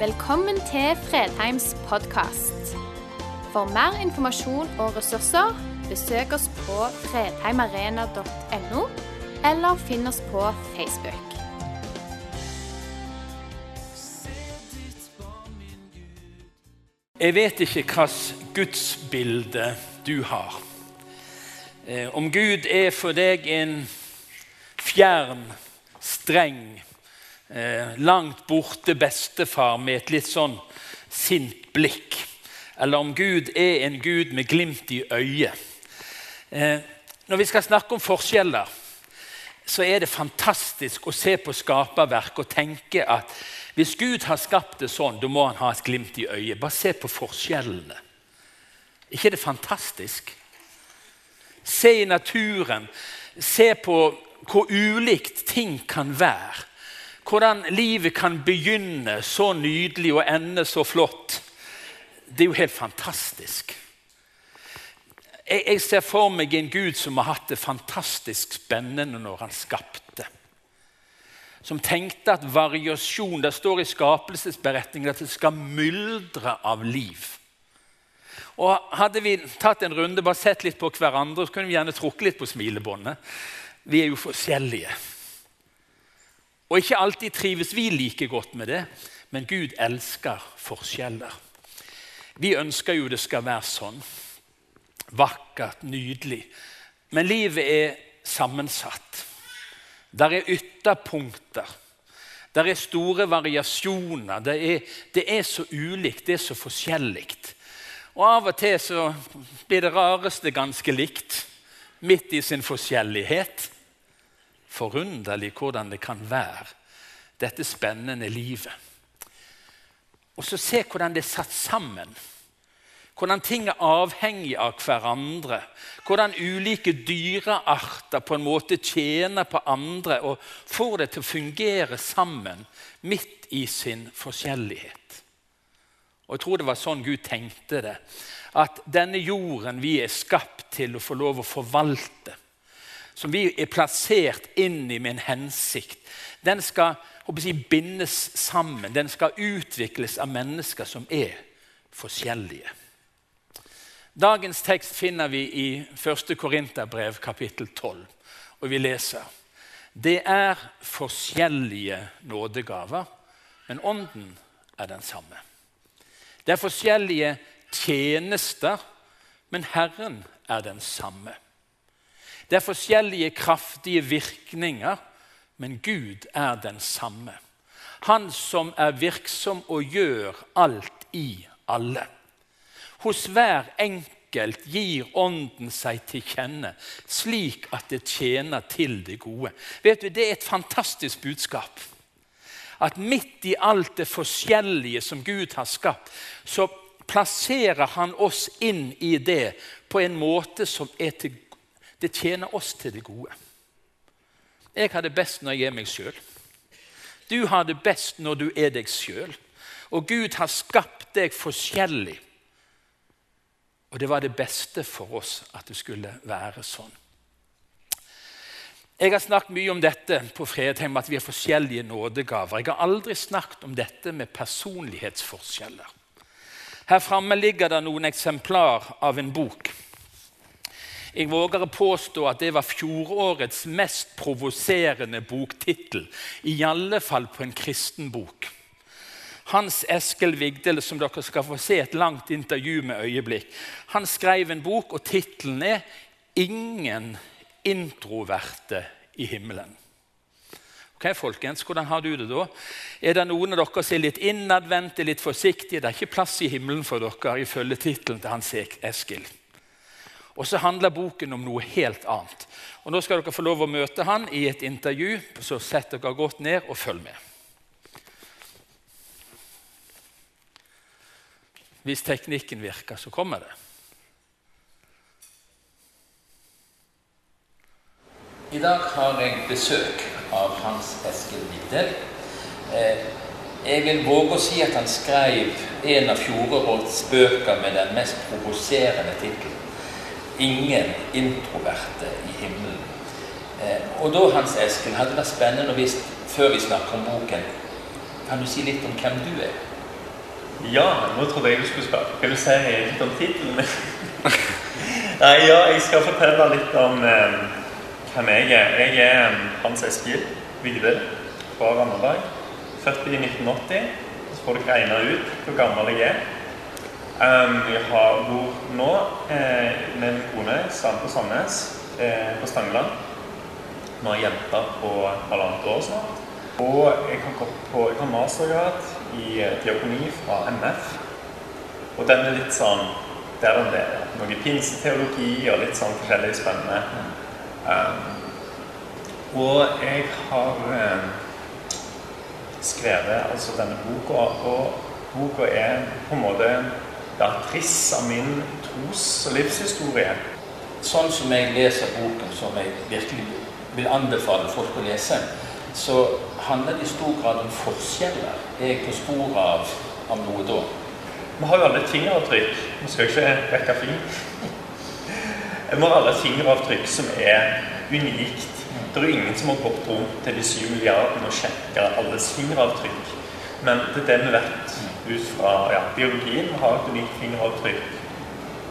Velkommen til Fredheims podkast. For mer informasjon og ressurser, besøk oss på fredheimarena.no, eller finn oss på Facebook. Jeg vet ikke hvilket gudsbilde du har. Eh, om Gud er for deg en fjern, streng, eh, langt borte bestefar med et litt sånn sint blikk, eller om Gud er en Gud med glimt i øyet. Eh, når vi skal snakke om forskjeller, så er det fantastisk å se på skaperverk og tenke at hvis Gud har skapt det sånn, da må han ha et glimt i øyet. Bare se på forskjellene. ikke er det fantastisk? Se i naturen. Se på hvor ulikt ting kan være. Hvordan livet kan begynne så nydelig og ende så flott. Det er jo helt fantastisk. Jeg, jeg ser for meg en Gud som har hatt det fantastisk spennende når han skapte. Som tenkte at variasjon Det står i skapelsesberetningen at det skal myldre av liv. Og Hadde vi tatt en runde bare sett litt på hverandre, så kunne vi gjerne trukket litt på smilebåndet. Vi er jo forskjellige. Og ikke alltid trives vi like godt med det, men Gud elsker forskjeller. Vi ønsker jo det skal være sånn. Vakkert, nydelig. Men livet er sammensatt. Der er ytterpunkter. Der er store variasjoner. Det er, det er så ulikt, det er så forskjellig. Og Av og til så blir det rareste ganske likt, midt i sin forskjellighet. Forunderlig hvordan det kan være, dette spennende livet. Og så se hvordan det er satt sammen. Hvordan ting er avhengig av hverandre. Hvordan ulike dyrearter på en måte tjener på andre og får det til å fungere sammen midt i sin forskjellighet. Og Jeg tror det var sånn Gud tenkte det. At denne jorden vi er skapt til å få lov å forvalte, som vi er plassert inn i med en hensikt, den skal jeg, bindes sammen. Den skal utvikles av mennesker som er forskjellige. Dagens tekst finner vi i 1. Korinterbrev kapittel 12, og vi leser Det er forskjellige nådegaver, men ånden er den samme. Det er forskjellige tjenester, men Herren er den samme. Det er forskjellige kraftige virkninger, men Gud er den samme. Han som er virksom og gjør alt i alle. Hos hver enkelt gir Ånden seg til kjenne, slik at det tjener til det gode. Vet du, Det er et fantastisk budskap at midt i alt det forskjellige som Gud har skapt, så plasserer han oss inn i det på en måte som er til, det tjener oss til det gode. Jeg har det best når jeg er meg sjøl. Du har det best når du er deg sjøl. Og Gud har skapt deg forskjellig. Og det var det beste for oss at det skulle være sånn. Jeg har snakket mye om dette på Fredheim, at vi har forskjellige nådegaver. Jeg har aldri snakket om dette med personlighetsforskjeller. Her framme ligger det noen eksemplar av en bok. Jeg våger å påstå at det var fjorårets mest provoserende boktittel. I alle fall på en kristen bok. Hans Eskil Vigdel, som dere skal få se et langt intervju med øyeblikk, han skrev en bok, og tittelen er 'Ingen introverte i himmelen. Ok, folkens, Hvordan har du det da? Er det noen av dere som er litt innadvendte, litt forsiktige? Det er ikke plass i himmelen for dere, ifølge tittelen til Hans Eskil. Og så handler boken om noe helt annet. Og Nå skal dere få lov å møte han i et intervju, så sett dere godt ned og følg med. Hvis teknikken virker, så kommer det. I dag har jeg besøk av Hans Eskil Videl. Eh, jeg vil våge å si at han skrev en av fjorårets bøker med den mest provoserende tittelen 'Ingen introverte i himmelen'. Eh, og da, Hans Esken, hadde det vært spennende å visst, før vi snakker om boken, kan du si litt om hvem du er? Ja, nå trodde jeg du skulle spørre. Skal du si litt om tittelen? Nei, ja, jeg skal fortelle litt om eh, hvem jeg er. Jeg er eh, Hans Eskil Vigde fra Randaberg. Født i 1980. Så får dere regne ut hvor gammel jeg er. Um, jeg har, bor nå eh, med min kone på Sandnes, eh, på Stangeland. Vi har jenta på halvannet år snart. Og jeg har gått på jeg har mastergrad i eh, diakoni fra MF. Og den er litt sånn der den er Noe pinseteologi og litt sånn forskjellig spennende. Um, og jeg har eh, skrevet altså denne boka, og boka er på en måte ja, triss av min tros- og livshistorie. Sånn som jeg leser boken, som jeg virkelig vil anbefale folk å lese, så handler det i stor grad om forskjeller. Er jeg på sporet av, av noe da? Vi har jo alle fingeravtrykk. Vi skal ikke rekke fing. Vi har alle fingeravtrykk som er unikt. Det er jo ingen som har gått rundt til de syv milliardene og sjekka alles fingeravtrykk. Men det er det vi vet ut fra ja, biologien. Har et unikt fingeravtrykk.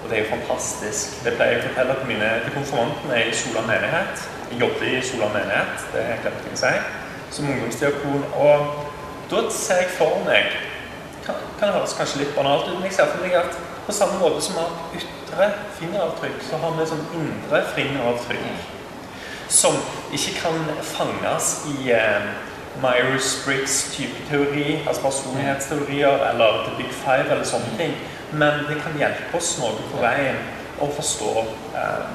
Og det er jo fantastisk. Det pleier jeg å fortelle til mine til konfirmantene i Sola menighet. Jeg jobber i Sola menighet, det er helt jeg å si, som ungdomsdiakon. Og da ser jeg for meg kan, kan høres kanskje litt banalt ut, men jeg ser for meg at på samme måte som vi har ytre fingeravtrykk, så har vi sånn indre fingeravtrykk som ikke kan fanges i eh, Myers-Briggs-type teori, altså personlighetsteorier eller The Big Five eller sånne ting. Men det kan hjelpe oss noe på veien å forstå eh,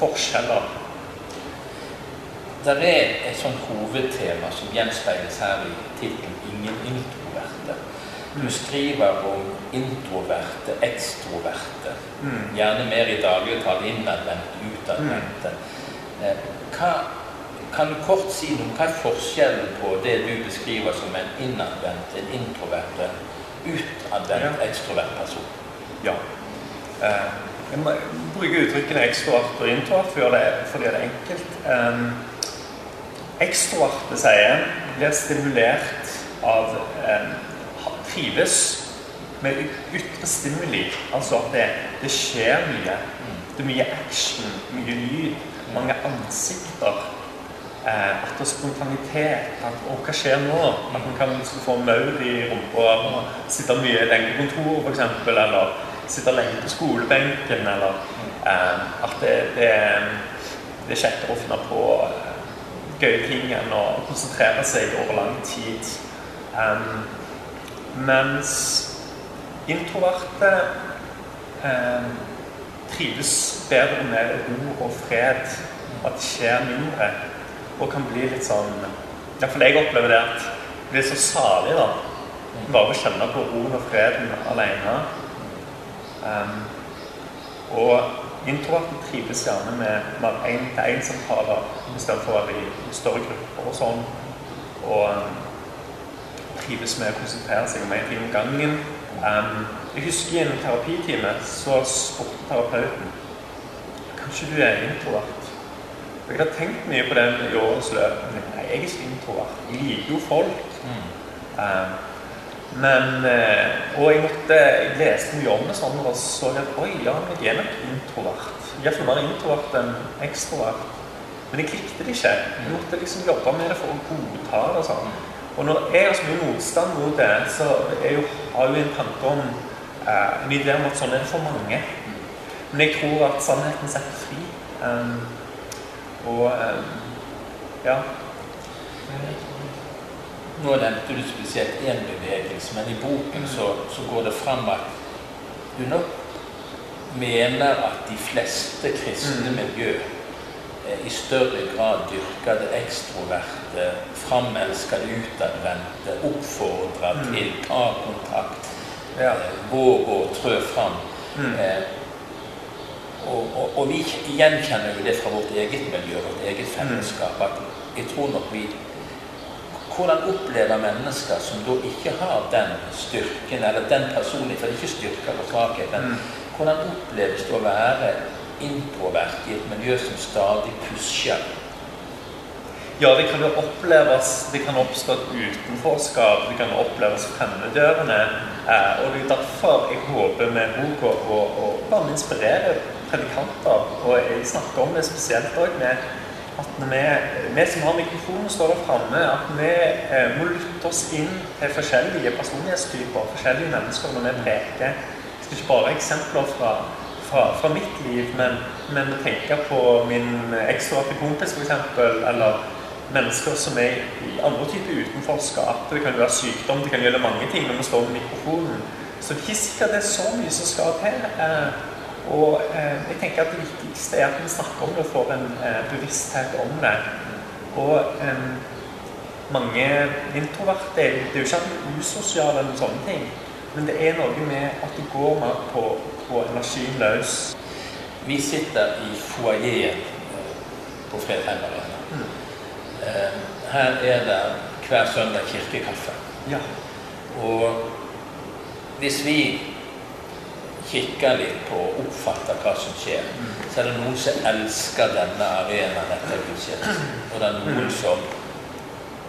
forskjeller det er et sånt hovedtema som gjenspeiles her i tittelen 'Ingen introverte'. Du skriver om introverte, ekstroverte. Mm. Gjerne mer i dagligtale innadvendte, utadvendte. Mm. Eh, hva, kan du kort si noe hva er forskjellen på det du beskriver som en innadvendt, en introvert en utadvendt, ekstrovert person? Ja. Eh, jeg må bruke uttrykkene ekstrovert og introvert for det, fordi det er enkelt. Um, Ekstroverte, sier blir stimulert av eh, Trives med ytre stimuli. Altså at det, det, skjer mye. Det er mye action, mye lyd, mange ansikter. Eh, at det er spontanitet. At, å, hva skjer nå? At man kan få maur i rumpa. Sitte mye lenge på kontoret, f.eks. Eller sitte lenge på skolebenken. Eller eh, at det, det, det er kjekkere å finne på eh, gøye ting enn å konsentrere seg over lang tid. Um, mens introverte um, trives bedre med ro og fred, at det skjer mindre, og kan bli litt sånn Iallfall jeg opplever det at det blir så salig, da. Bare å kjenne på roen og freden alene. Um, og Introverten trives gjerne med mer én-til-én-samtaler istedenfor å være i større grupper og sånn. Og um, trives med å konsentrere seg om én ting om gangen. Um, jeg husker i en terapitime så spurte terapeuten Kanskje du er introvert? Jeg har tenkt mye på det i årets løp. Nei, jeg er ikke introvert. Jeg liker jo folk. Mm. Um, men, eh, og jeg, måtte, jeg leste mye om det sånn og så at oi, ja, jeg er nok introvert. Iallfall mer introvert enn ekstrovert. Men jeg likte det ikke. Jeg måtte liksom jobbe med det for å godta det. og sånn. Og når jeg har så mye motstand mot det, så jeg jo, har jeg jo en tanke om eh, en idé om at sånn er det for mange. Men jeg tror at sannheten setter fri. Um, og um, ja. Nå nevnte du spesielt én bevegelse, men i boken så, så, går det fram at du nok mener at de fleste kristne mm. miljø eh, i større grad dyrker det ekstroverte, framelsker det utadvendte, oppfordrer mm. til ta kontakt, ja. eh, å trø fram. Og, og, og, vi gjenkjenner jo det fra vårt eget miljø, vårt eget fellesskap. at jeg tror nok vi hvordan opplever mennesker som da ikke har den styrken, eller den personligheten, for det er ikke styrke og svakhet, men mm. hvordan oppleves det å være introvert i et miljø som stadig pusher? ja, det kan jo oppleves Det kan oppstå et utenforskap, det kan oppleves fremmedgjørende. Eh, og det er derfor jeg håper med boka å bare inspirere predikanter. Og jeg snakker om det spesielt òg at vi, vi, som har mikrofonen, står der framme, at vi eh, må lytte oss inn til forskjellige personlighetstyper, forskjellige mennesker når vi preker. Det er ikke bare eksempler fra, fra, fra mitt liv, men, men tenke på min ekstroverte kompis f.eks., eller mennesker som er i andre typer utenforskap. Det kan være sykdom, det kan gjelde mange ting når vi står med mikrofonen. Så det er ikke sikkert det er så mye som skal til. Eh, og eh, jeg tenker at det viktigste er at vi snakker om det og får en eh, bevissthet om det. Og eh, mange introverte Det er jo ikke at vi er usosiale eller sånne ting, men det er noe med at det går mer på, på energien løs. Vi sitter i foajeen eh, på Fredheim Arena. Mm. Eh, her er det hver søndag kirkekaffe. Ja. Og hvis vi kikker litt på og oppfatter hva som skjer, så er det noen som elsker denne arenaen etter gudstjenesten. Og det er noen som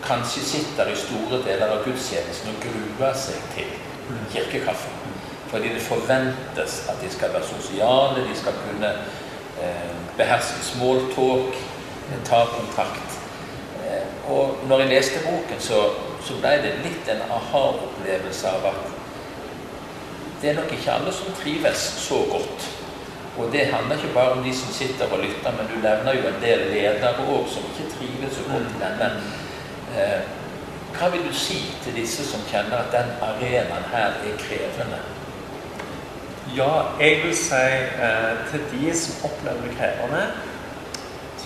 kanskje sitter i store deler av gudstjenesten og gruer seg til kirkekaffen. Fordi det forventes at de skal være sosiale, de skal kunne eh, beherske smalltalk, ta kontakt. Eh, og når jeg leste boken, så, så ble det litt en aha-opplevelse av at det er nok ikke alle som trives så godt. Og det handler ikke bare om de som sitter og lytter, men du nevner jo en del ledere òg som ikke trives så godt i denne. Eh, hva vil du si til disse som kjenner at den arenaen her er krevende? Ja, jeg vil si eh, til de som opplever det krevende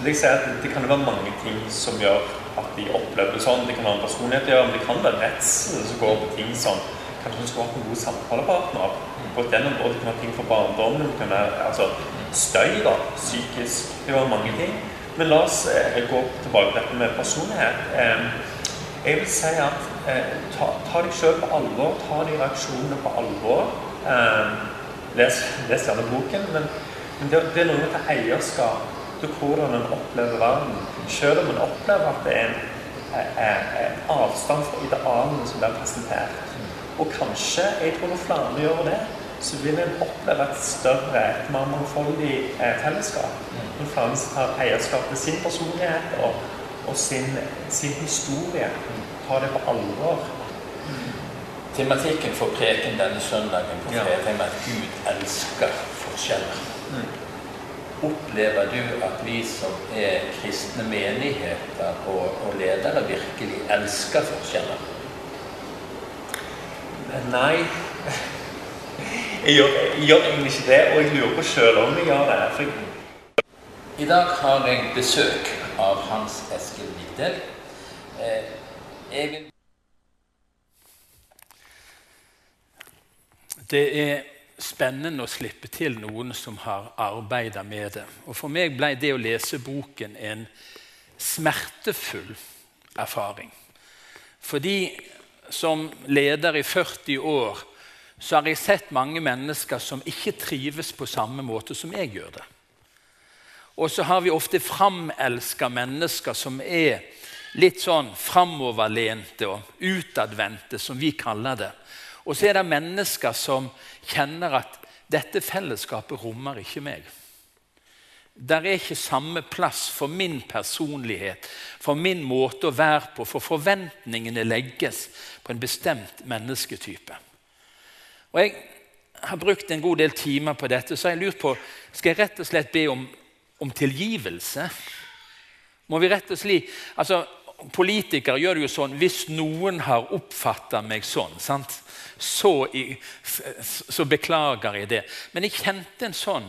så vil jeg si at Det kan være mange ting som gjør at de opplever det sånn. Det kan være en personlighet å gjøre, men det kan være redsel som går på ting som kanskje hun skulle hatt en god samtalepartner. På den området kan være ting for barndommen, kan være altså, støy, da, psykisk Det var mange ting. Men la oss eh, gå tilbake til dette med personlighet. Eh, jeg vil si at eh, ta, ta deg sjøl på alvor. Ta de reaksjonene på alvor. Eh, les, les gjerne boken, men, men det, det, er noe med eierskap til hvordan en opplever verden. Selv om en opplever at det er en, avstand fra idealene som blir presentert. Og kanskje, jeg tror når flere gjør det, så vil en oppleve et større, et mer mangfoldig eh, fellesskap. Når flere tar eierskap til sin personlighet og, og sin, sin, historie. Tar det på alvor. Tematikken for preken denne søndagen på fredag er at Gud elsker forskjeller. Mm. Opplever du at vi som er kristne menigheter og, og ledere, virkelig elsker forskjeller? Nei. Jeg gjør, jeg gjør, egentlig ikke det, og jeg lurer på sjøl om jeg gjør det. For... I dag har jeg besøk av Hans Eskil Vigdel. Eh, det er spennende å slippe til noen som har arbeida med det. Og For meg ble det å lese boken en smertefull erfaring. Fordi som leder i 40 år så har jeg sett mange mennesker som ikke trives på samme måte som jeg gjør det. Og så har vi ofte framelska mennesker som er litt sånn framoverlente og utadvendte, som vi kaller det. Og så er det mennesker som kjenner at dette fellesskapet rommer ikke meg. Der er ikke samme plass for min personlighet, for min måte å være på, for forventningene legges på en bestemt mennesketype. Og Jeg har brukt en god del timer på dette, så har jeg lurt på skal jeg rett og slett be om, om tilgivelse. Må vi rett og slett, altså Politikere gjør det jo sånn hvis noen har oppfatta meg sånn, så, så beklager jeg det. Men jeg kjente en sånn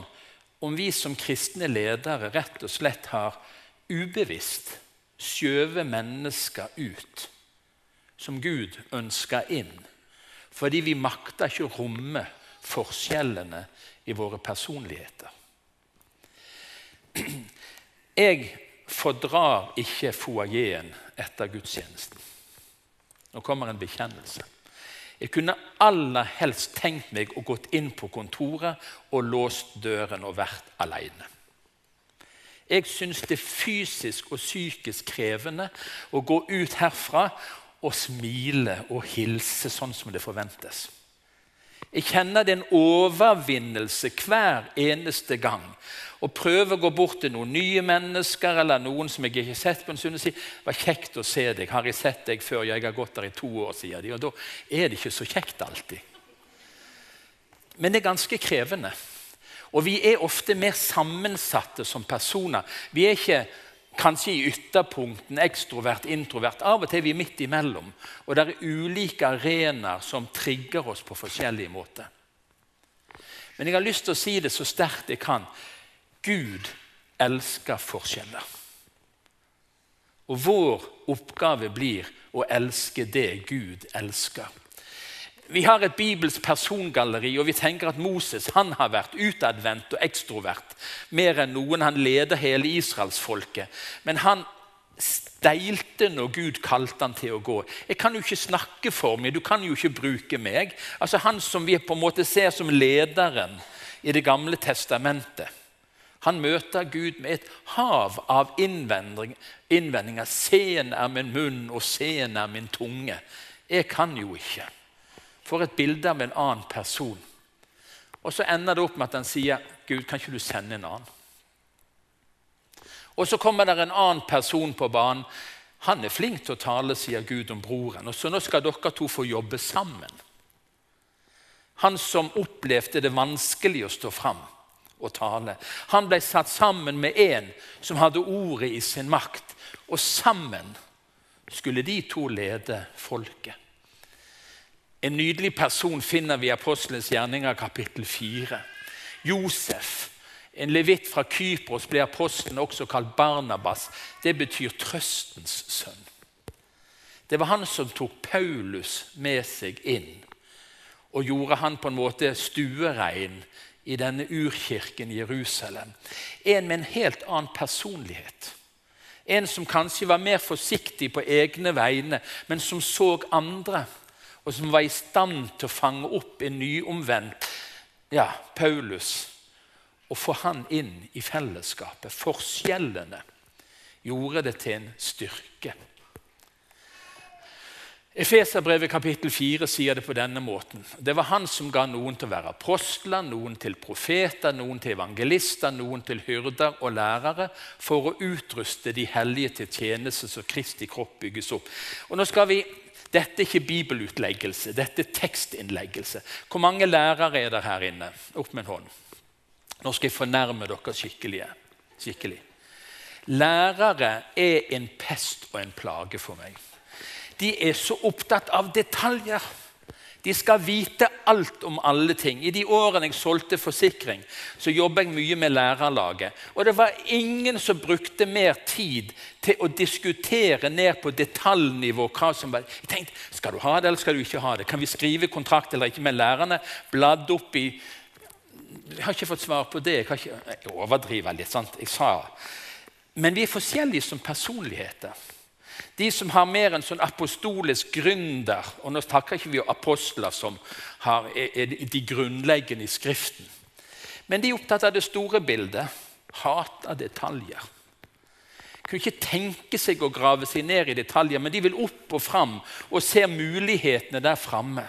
om vi som kristne ledere rett og slett har ubevisst skjøvet mennesker ut som Gud ønsker inn, fordi vi makter ikke å romme forskjellene i våre personligheter. Jeg fordrar ikke foajeen etter gudstjenesten. Nå kommer en bekjennelse. Jeg kunne aller helst tenkt meg å gått inn på kontoret og låst døren og vært alene. Jeg syns det er fysisk og psykisk krevende å gå ut herfra og smile og hilse sånn som det forventes. Jeg kjenner det er en overvinnelse hver eneste gang. Å prøve å gå bort til noen nye mennesker eller noen som jeg ikke har sett på en stund, og si 'Var kjekt å se deg. Har jeg sett deg før? Jeg har gått der i to år', sier de. Og da er det ikke så kjekt alltid. Men det er ganske krevende. Og vi er ofte mer sammensatte som personer. Vi er ikke kanskje i ytterpunkten ekstrovert, introvert. Av og til er vi midt imellom. Og det er ulike arenaer som trigger oss på forskjellige måter. Men jeg har lyst til å si det så sterkt jeg kan. Gud elsker forskjeller. Og vår oppgave blir å elske det Gud elsker. Vi har et Bibels persongalleri, og vi tenker at Moses han har vært utadvendt og ekstrovert mer enn noen. Han leder hele israelsfolket. Men han steilte når Gud kalte han til å gå. Jeg kan jo ikke snakke for meg, du kan jo ikke bruke meg. Altså Han som vi på en måte ser som lederen i Det gamle testamentet. Han møter Gud med et hav av innvendinger. Seen er min munn, og seen er min tunge. Jeg kan jo ikke får et bilde av en annen person. Og så ender det opp med at han sier, 'Gud, kan ikke du sende en annen?' Og Så kommer det en annen person på banen. Han er flink til å tale, sier Gud om broren. Og så Nå skal dere to få jobbe sammen. Han som opplevde det vanskelig å stå fram og tale. Han ble satt sammen med en som hadde ordet i sin makt. Og sammen skulle de to lede folket. En nydelig person finner vi i Apostelens gjerninger kapittel 4. Josef, en levitt fra Kypros, ble apostelen også kalt Barnabas. Det betyr trøstens sønn. Det var han som tok Paulus med seg inn og gjorde han på en måte stuerein i denne urkirken i Jerusalem. En med en helt annen personlighet. En som kanskje var mer forsiktig på egne vegne, men som så andre og som var i stand til å fange opp en nyomvendt ja, Paulus og få han inn i fellesskapet. Forskjellene gjorde det til en styrke. Efeserbrevet kapittel 4 sier det på denne måten. Det var han som ga noen til å være apostler, noen til profeter, noen til evangelister, noen til hyrder og lærere, for å utruste de hellige til tjeneste så Kristi kropp bygges opp. Og Nå skal vi dette er ikke bibelutleggelse, dette er tekstinnleggelse. Hvor mange lærere er det her inne? Opp med en hånd. Nå skal jeg fornærme dere skikkelig. skikkelig. Lærere er en pest og en plage for meg. De er så opptatt av detaljer. De skal vite alt om alle ting. I de årene jeg solgte forsikring, så jobbet jeg mye med lærerlaget. Og det var ingen som brukte mer tid til å diskutere ned på detaljnivå hva som var Jeg tenkte, Skal du ha det, eller skal du ikke ha det? Kan vi skrive kontrakt eller ikke med lærerne? Bladd opp i Jeg har ikke fått svar på det. Jeg, ikke, jeg overdriver litt. sant? Jeg sa Men vi er forskjellige som personligheter. De som har mer en sånn apostolisk gründer Og nå snakker ikke vi om apostler som har, er de grunnleggende i Skriften. Men de er opptatt av det store bildet. Hater detaljer. Kunne ikke tenke seg å grave seg ned i detaljer, men de vil opp og fram og ser mulighetene der framme.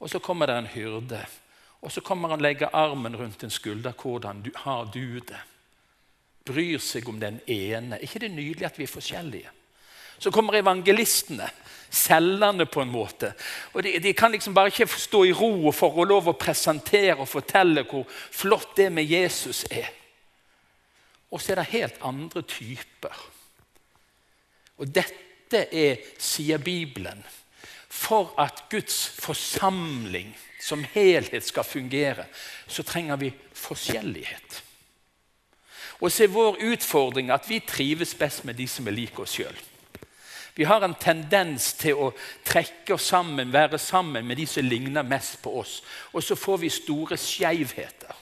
Og så kommer det en hyrde, og så kommer han legge armen rundt en skulder. Hvordan har du det? Bryr seg om den ene. Er ikke det nydelig at vi er forskjellige? Så kommer evangelistene, selgerne på en måte. Og de, de, kan liksom bare ikke stå i ro og få lov å presentere og fortelle hvor flott det med Jesus er. Og så er det helt andre typer. Og dette er, sier Bibelen, for at Guds forsamling som helhet skal fungere, så trenger vi forskjellighet. Og så er vår utfordring at vi trives best med de som er lik oss sjøl. Vi har en tendens til å trekke oss sammen, være sammen med de som ligner mest på oss. Og så får vi store skeivheter.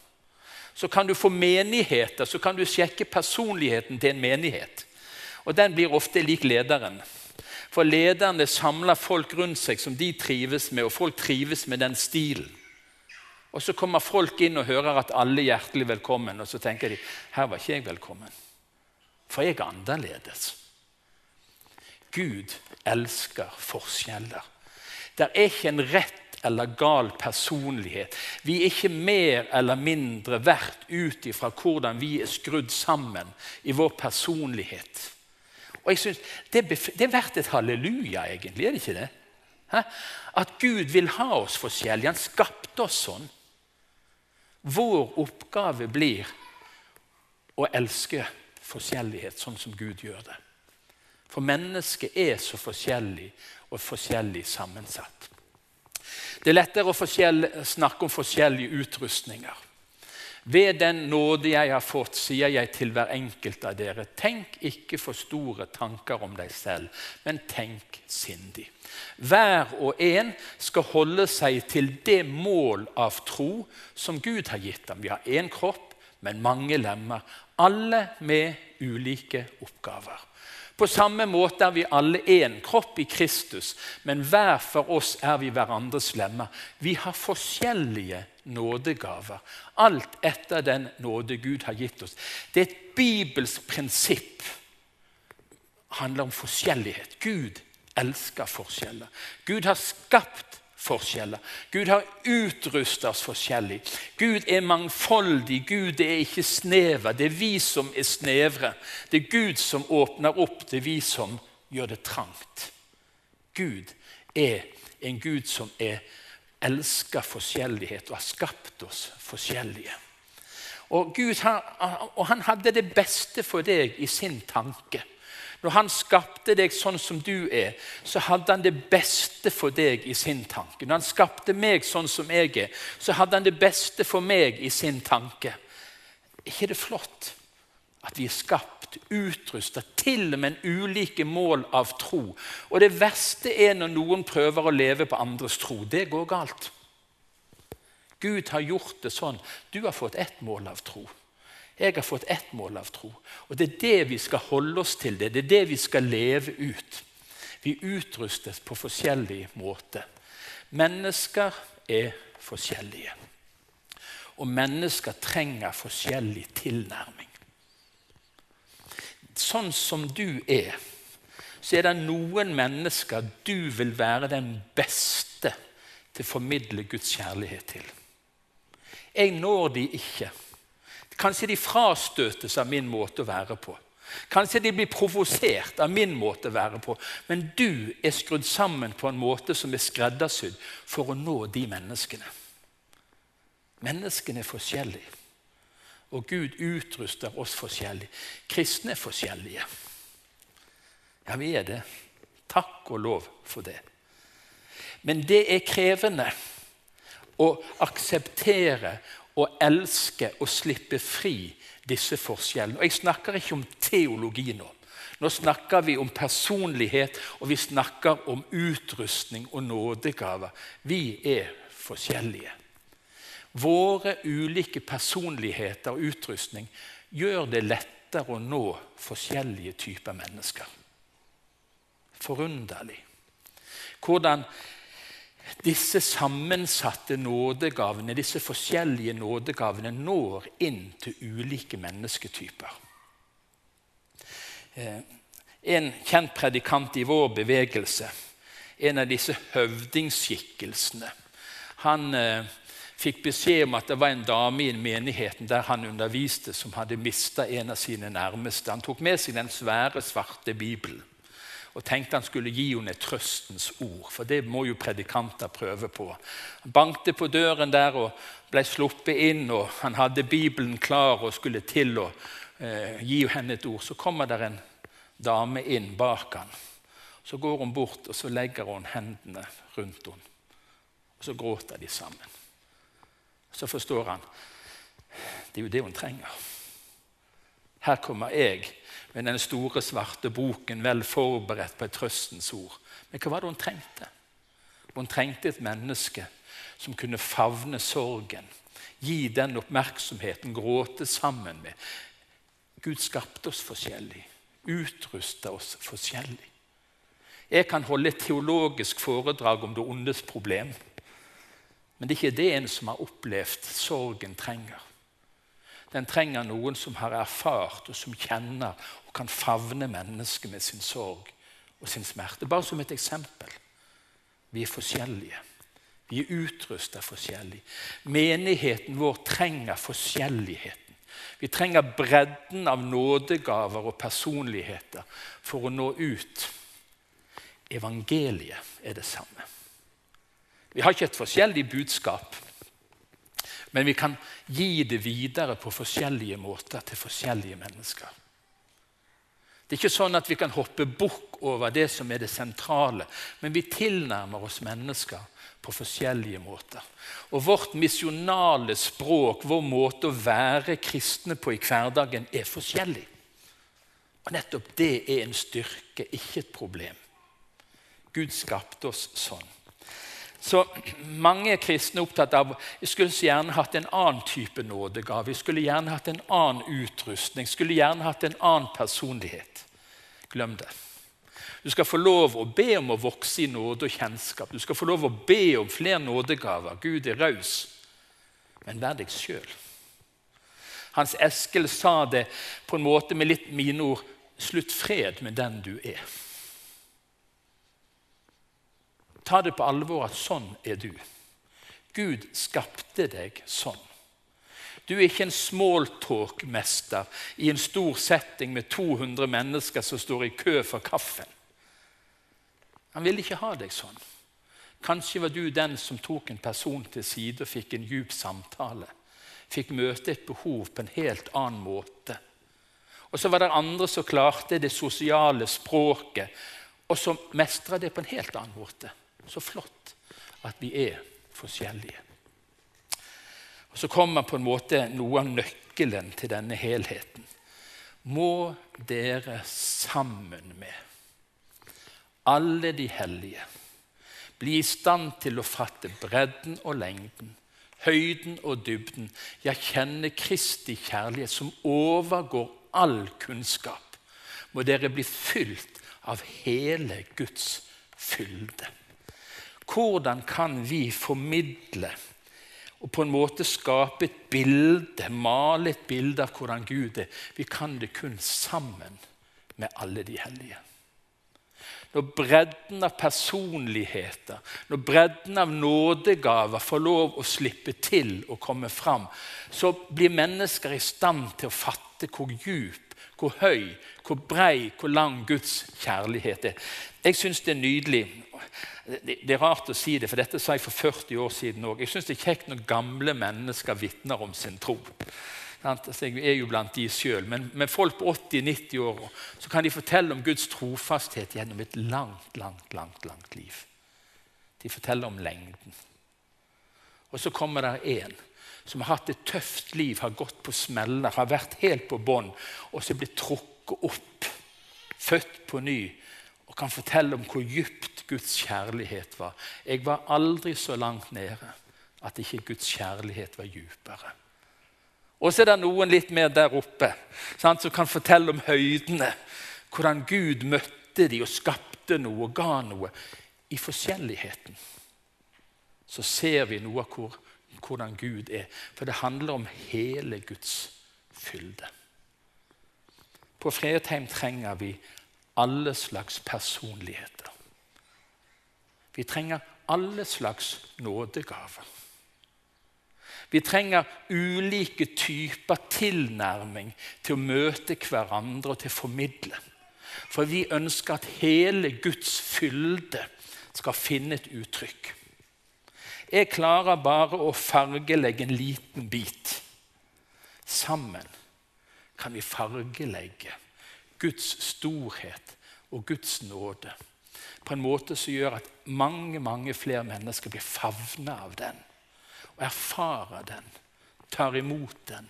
Så kan du få menigheter, så kan du sjekke personligheten til en menighet. Og den blir ofte lik lederen. For lederne samler folk rundt seg som de trives med, og folk trives med den stilen. Og så kommer folk inn og hører at alle er hjertelig velkommen, og så tenker de her var ikke jeg velkommen. For jeg er annerledes. Gud elsker forskjeller. Det er ikke en rett eller gal personlighet. Vi er ikke mer eller mindre verdt ut ifra hvordan vi er skrudd sammen i vår personlighet. Og jeg synes, det, det er verdt et halleluja, egentlig. er det ikke det? Hæ? At Gud vil ha oss forskjellige. Han skapte oss sånn. Vår oppgave blir å elske forskjellighet sånn som Gud gjør det. For mennesket er så forskjellig og forskjellig sammensatt. Det er lettere å snakke om forskjellige utrustninger. Ved den nåde jeg har fått, sier jeg til hver enkelt av dere, tenk ikke for store tanker om deg selv, men tenk sindig. Hver og en skal holde seg til det mål av tro som Gud har gitt ham. Vi har én kropp, men mange lemmer, alle med ulike oppgaver. På samme måte er vi alle én kropp i Kristus, men hver for oss er vi hverandres lemmer. Vi har forskjellige nådegaver, alt etter den nåde Gud har gitt oss. Det er et bibelsk prinsipp. Det handler om forskjellighet. Gud elsker forskjeller. Gud har skapt forskjeller. Gud har utrustet oss forskjellig. Gud er mangfoldig, Gud er ikke snever. Det er vi som er snevre. Det er Gud som åpner opp, det er vi som gjør det trangt. Gud er en Gud som er, elsker forskjellighet og har skapt oss forskjellige. Og, Gud, og han hadde det beste for deg i sin tanke. Når han skapte deg sånn som du er, så hadde han det beste for deg i sin tanke. Når han skapte meg sånn som jeg er, så hadde han det beste for meg i sin tanke. Er ikke det flott at vi er skapt, utrustet, til og med en ulike mål av tro? Og det verste er når noen prøver å leve på andres tro. Det går galt. Gud har gjort det sånn. Du har fått ett mål av tro. Jeg har fått ett mål av tro. Og Det er det vi skal holde oss til. Det, det er det vi skal leve ut. Vi utrustes på forskjellig måte. Mennesker er forskjellige. Og mennesker trenger forskjellig tilnærming. Sånn som du er, så er det noen mennesker du vil være den beste til å formidle Guds kjærlighet til. Jeg når de ikke. Kanskje de frastøtes av min måte å være på. Kanskje de blir provosert av min måte å være på. Men du er skrudd sammen på en måte som er skreddersydd for å nå de menneskene. Menneskene er forskjellige, og Gud utruster oss forskjellig. Kristne er forskjellige. Ja, vi er det. Takk og lov for det. Men det er krevende å akseptere og elske og slippe fri disse forskjellene. Og Jeg snakker ikke om teologi nå. Nå snakker vi om personlighet, og vi snakker om utrustning og nådegaver. Vi er forskjellige. Våre ulike personligheter og utrustning gjør det lettere å nå forskjellige typer mennesker. Forunderlig. Hvordan disse sammensatte nådegavene, disse forskjellige nådegavene, når inn til ulike mennesketyper. Eh, en kjent predikant i vår bevegelse, en av disse høvdingskikkelsene, han eh, fikk beskjed om at det var en dame i menigheten der han underviste, som hadde mista en av sine nærmeste. Han tok med seg den svære, svarte Bibelen og tenkte han skulle gi henne et trøstens ord, for det må jo predikanter prøve på. Han bankte på døren der og ble sluppet inn, og han hadde Bibelen klar og skulle til å eh, gi henne et ord. Så kommer der en dame inn bak han. Så går hun bort og så legger hun hendene rundt henne. Og Så gråter de sammen. Så forstår han det er jo det hun trenger. Her kommer jeg med den store, svarte boken vel forberedt på et trøstens ord. Men hva var det hun trengte? Hun trengte et menneske som kunne favne sorgen, gi den oppmerksomheten, gråte sammen med. Gud skapte oss forskjellig, utrusta oss forskjellig. Jeg kan holde et teologisk foredrag om det ondes problem. Men det er ikke det en som har opplevd sorgen, trenger. Den trenger noen som har erfart og som kjenner og kan favne mennesket med sin sorg og sin smerte. Bare som et eksempel. Vi er forskjellige. Vi er utrusta forskjellig. Menigheten vår trenger forskjelligheten. Vi trenger bredden av nådegaver og personligheter for å nå ut. Evangeliet er det samme. Vi har ikke et forskjellig budskap, men vi kan gi det videre på forskjellige måter til forskjellige mennesker. Det er ikke sånn at vi kan hoppe bukk over det som er det sentrale, men vi tilnærmer oss mennesker på forskjellige måter. Og vårt misjonale språk, vår måte å være kristne på i hverdagen, er forskjellig. Og nettopp det er en styrke, ikke et problem. Gud skapte oss sånn. Så mange kristne er opptatt av vi skulle gjerne hatt en annen type nådegave. Vi skulle gjerne hatt en annen utrustning, skulle gjerne hatt en annen personlighet. Glem det. Du skal få lov å be om å vokse i nåde og kjennskap. Du skal få lov å be om flere nådegaver. Gud er raus. Men vær deg sjøl. Hans Eskil sa det på en måte med litt mine ord. Slutt fred med den du er. Ta det på alvor at sånn er du. Gud skapte deg sånn. Du er ikke en smalltalk-mester i en stor setting med 200 mennesker som står i kø for kaffen. Han ville ikke ha deg sånn. Kanskje var du den som tok en person til side og fikk en djup samtale. Fikk møte et behov på en helt annen måte. Og så var det andre som klarte det sosiale språket, og som mestra det på en helt annen måte. Så flott at vi er forskjellige. Og Så kommer på en måte noe av nøkkelen til denne helheten. Må dere sammen med alle de hellige bli i stand til å fatte bredden og lengden, høyden og dybden, ja, kjenne Kristi kjærlighet som overgår all kunnskap, må dere bli fylt av hele Guds fylde. Hvordan kan vi formidle og på en måte skape et bilde, male et bilde av hvordan Gud er? Vi kan det kun sammen med alle de hellige. Når bredden av personligheter, når bredden av nådegaver får lov å slippe til og komme fram, så blir mennesker i stand til å fatte hvor djup, hvor høy, hvor brei, hvor lang Guds kjærlighet er. Jeg syns det er nydelig det, er rart å si det, for dette sa jeg for 40 år siden òg. Jeg syns det er kjekt når gamle mennesker vitner om sin tro. Altså, jeg er jo blant de sjøl, men med folk på 80-90 år så kan de fortelle om Guds trofasthet gjennom et langt, langt, langt, langt liv. De forteller om lengden. Og så kommer det en som har hatt et tøft liv, har gått på smeller, har vært helt på bånn, og så blir trukket opp, født på ny, og kan fortelle om hvor dypt Guds kjærlighet var. Jeg var aldri så langt nede at ikke Guds kjærlighet var dypere. Og så er det noen litt mer der oppe sant, som kan fortelle om høydene. Hvordan Gud møtte de og skapte noe og ga noe. I forskjelligheten så ser vi noe av hvor, hvordan Gud er. For det handler om hele Guds fylde. På Fredheim trenger vi alle slags personligheter. Vi trenger alle slags nådegaver. Vi trenger ulike typer tilnærming til å møte hverandre og til å formidle. For vi ønsker at hele Guds fylde skal finne et uttrykk. Jeg klarer bare å fargelegge en liten bit. Sammen kan vi fargelegge Guds storhet og Guds nåde på en måte som gjør at mange mange flere mennesker blir favna av den og erfarer den, tar imot den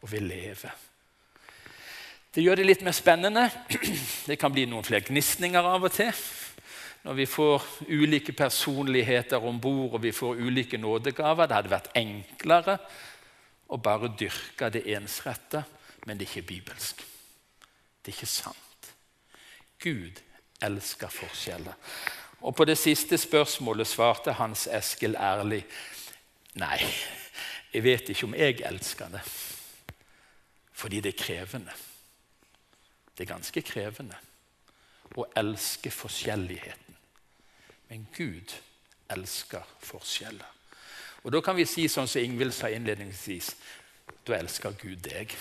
og vil leve. Det gjør det litt mer spennende. Det kan bli noen flere gnisninger av og til. Når vi får ulike personligheter om bord og vi får ulike nådegaver. Det hadde vært enklere å bare dyrke det ensrette, men det er ikke bibelsk. Er ikke sant. Gud elsker forskjeller. Og På det siste spørsmålet svarte Hans Eskil ærlig. Nei, jeg vet ikke om jeg elsker det. Fordi det er krevende. Det er ganske krevende å elske forskjelligheten. Men Gud elsker forskjeller. Og Da kan vi si sånn som Ingvild sa innledningsvis da elsker Gud deg.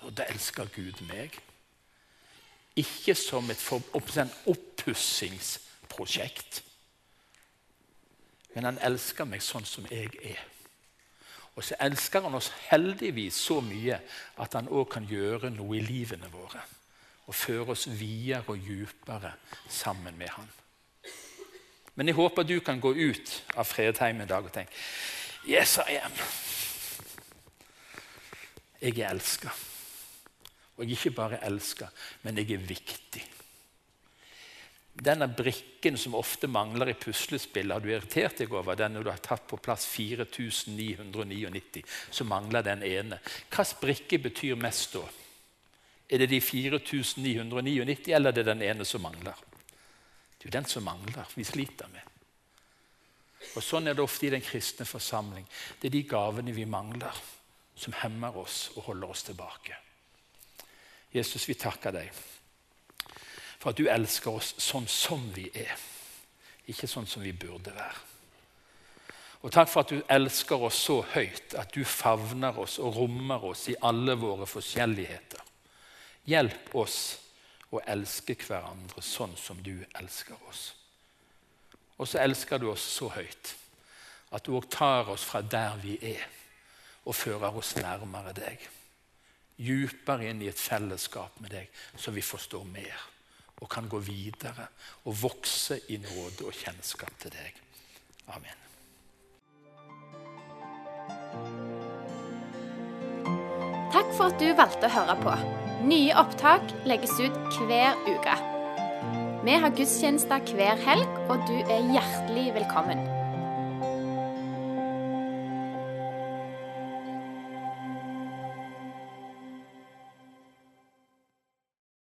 Og da elsker Gud meg. Ikke som et oppussingsprosjekt. Men han elsker meg sånn som jeg er. Og så elsker han oss heldigvis så mye at han òg kan gjøre noe i livene våre. Og føre oss videre og dypere sammen med han. Men jeg håper du kan gå ut av Fredheim en dag og tenke Yes, I am. Jeg er elska. Og jeg ikke bare elska, men jeg er viktig. Denne brikken som ofte mangler i puslespillet, har du irritert deg over den når du har tatt på plass 4999, så mangler den ene. Hvilken brikke betyr mest da? Er det de 4999, eller er det den ene som mangler? Det er jo den som mangler, vi sliter med. Og Sånn er det ofte i den kristne forsamling. Det er de gavene vi mangler, som hemmer oss og holder oss tilbake. Jesus, vi takker deg for at du elsker oss sånn som vi er, ikke sånn som vi burde være. Og takk for at du elsker oss så høyt at du favner oss og rommer oss i alle våre forskjelligheter. Hjelp oss å elske hverandre sånn som du elsker oss. Og så elsker du oss så høyt at du òg tar oss fra der vi er, og fører oss nærmere deg. Djupere inn i et fellesskap med deg, så vi forstår mer og kan gå videre og vokse i nåde og kjennskap til deg. Amen. Takk for at du valgte å høre på. Nye opptak legges ut hver uke. Vi har gudstjenester hver helg, og du er hjertelig velkommen.